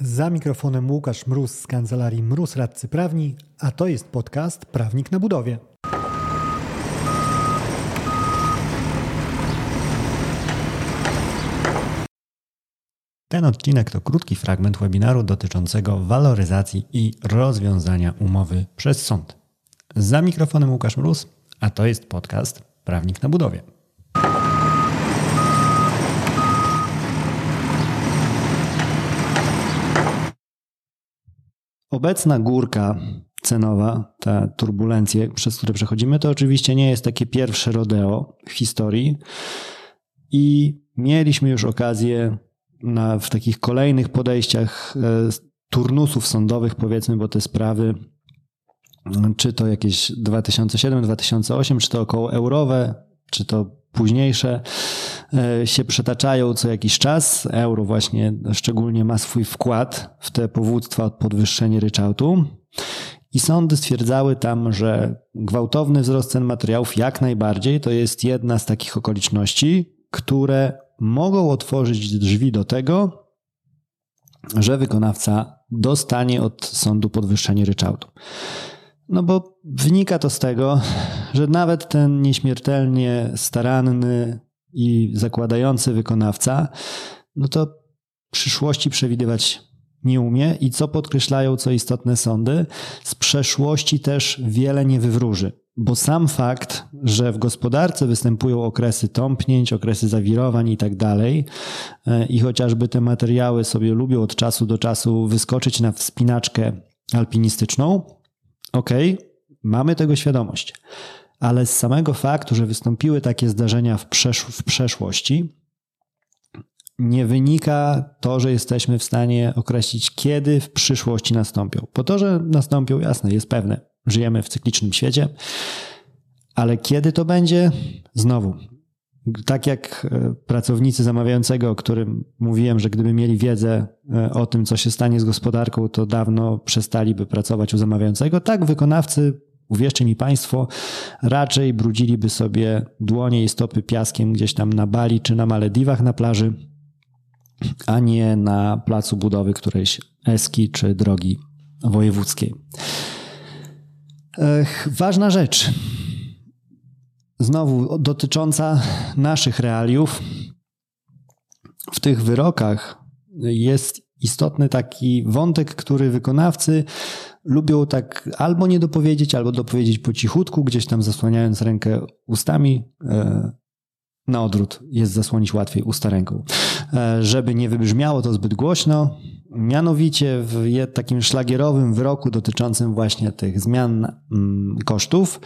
Za mikrofonem Łukasz Mróz z kancelarii Mróz Radcy Prawni, a to jest podcast Prawnik na budowie. Ten odcinek to krótki fragment webinaru dotyczącego waloryzacji i rozwiązania umowy przez sąd. Za mikrofonem Łukasz Mróz, a to jest podcast Prawnik na budowie. Obecna górka cenowa, te turbulencje, przez które przechodzimy, to oczywiście nie jest takie pierwsze rodeo w historii. I mieliśmy już okazję na, w takich kolejnych podejściach e, turnusów sądowych, powiedzmy, bo te sprawy, czy to jakieś 2007-2008, czy to około eurowe, czy to późniejsze, się przetaczają co jakiś czas. Euro właśnie szczególnie ma swój wkład w te powództwa o podwyższenie ryczałtu. I sądy stwierdzały tam, że gwałtowny wzrost cen materiałów jak najbardziej to jest jedna z takich okoliczności, które mogą otworzyć drzwi do tego, że wykonawca dostanie od sądu podwyższenie ryczałtu. No bo wynika to z tego, że nawet ten nieśmiertelnie staranny i zakładający wykonawca, no to przyszłości przewidywać nie umie i co podkreślają, co istotne sądy, z przeszłości też wiele nie wywróży. Bo sam fakt, że w gospodarce występują okresy tąpnięć, okresy zawirowań i tak dalej, e, i chociażby te materiały sobie lubią od czasu do czasu wyskoczyć na wspinaczkę alpinistyczną, okej, okay, mamy tego świadomość. Ale z samego faktu, że wystąpiły takie zdarzenia w, przesz w przeszłości, nie wynika to, że jesteśmy w stanie określić, kiedy w przyszłości nastąpią. Po to, że nastąpią, jasne, jest pewne. Żyjemy w cyklicznym świecie, ale kiedy to będzie? Znowu, tak jak e, pracownicy zamawiającego, o którym mówiłem, że gdyby mieli wiedzę e, o tym, co się stanie z gospodarką, to dawno przestaliby pracować u zamawiającego, tak wykonawcy, uwierzcie mi Państwo, raczej brudziliby sobie dłonie i stopy piaskiem gdzieś tam na Bali czy na Malediwach na plaży, a nie na placu budowy którejś eski czy drogi wojewódzkiej. Ech, ważna rzecz znowu dotycząca naszych realiów. W tych wyrokach jest istotny taki wątek, który wykonawcy lubią tak albo nie dopowiedzieć, albo dopowiedzieć po cichutku, gdzieś tam zasłaniając rękę ustami. E, na odwrót jest zasłonić łatwiej usta ręką. E, żeby nie wybrzmiało to zbyt głośno, mianowicie w takim szlagierowym wyroku dotyczącym właśnie tych zmian mm, kosztów,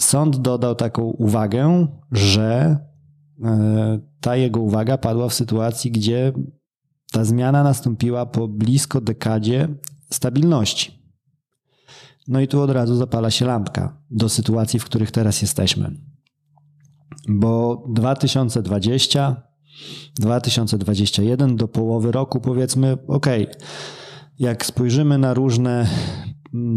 Sąd dodał taką uwagę, że e, ta jego uwaga padła w sytuacji, gdzie ta zmiana nastąpiła po blisko dekadzie stabilności. No i tu od razu zapala się lampka do sytuacji, w których teraz jesteśmy. Bo 2020, 2021 do połowy roku powiedzmy, ok, jak spojrzymy na różne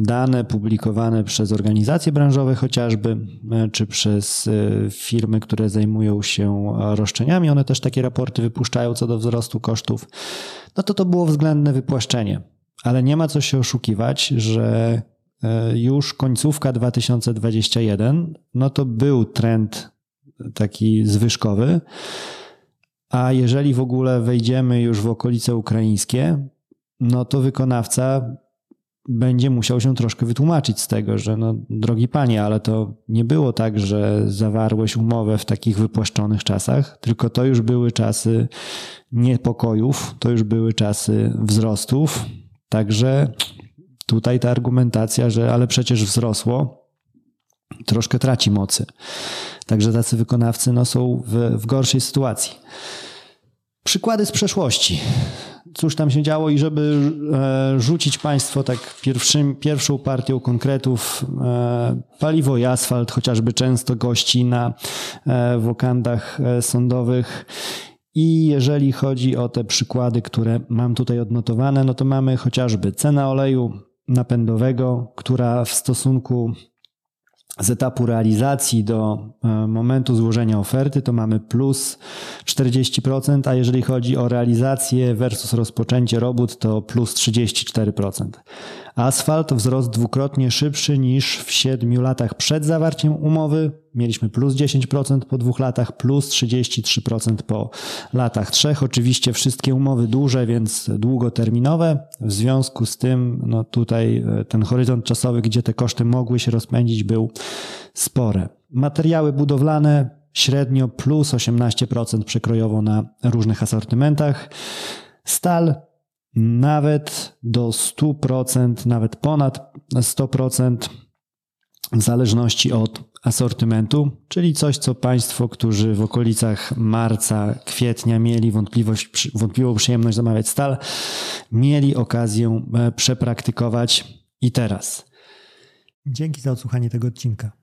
dane publikowane przez organizacje branżowe chociażby, e, czy przez e, firmy, które zajmują się roszczeniami, one też takie raporty wypuszczają co do wzrostu kosztów, no to to było względne wypłaszczenie. Ale nie ma co się oszukiwać, że już końcówka 2021, no to był trend taki zwyżkowy, a jeżeli w ogóle wejdziemy już w okolice ukraińskie, no to wykonawca będzie musiał się troszkę wytłumaczyć z tego, że no, drogi panie, ale to nie było tak, że zawarłeś umowę w takich wypłaszczonych czasach, tylko to już były czasy niepokojów, to już były czasy wzrostów. Także tutaj ta argumentacja, że ale przecież wzrosło, troszkę traci mocy. Także tacy wykonawcy no, są w, w gorszej sytuacji. Przykłady z przeszłości cóż tam się działo i żeby e, rzucić Państwo tak pierwszym, pierwszą partią konkretów, e, paliwo i asfalt chociażby często gości na e, wokandach sądowych. I jeżeli chodzi o te przykłady, które mam tutaj odnotowane, no to mamy chociażby cena oleju napędowego, która w stosunku z etapu realizacji do e, momentu złożenia oferty, to mamy plus 40%, a jeżeli chodzi o realizację versus rozpoczęcie robót, to plus 34%. Asfalt wzrost dwukrotnie szybszy niż w 7 latach przed zawarciem umowy. Mieliśmy plus 10% po dwóch latach, plus 33% po latach trzech. Oczywiście wszystkie umowy duże, więc długoterminowe. W związku z tym, no tutaj e, ten horyzont czasowy, gdzie te koszty mogły się rozpędzić, był spory. Materiały budowlane średnio plus 18% przekrojowo na różnych asortymentach. Stal nawet do 100%, nawet ponad 100% w zależności od asortymentu, czyli coś, co Państwo, którzy w okolicach marca, kwietnia mieli wątpliwość, wątpliwą przyjemność zamawiać stal, mieli okazję e, przepraktykować i teraz. Dzięki za odsłuchanie tego odcinka.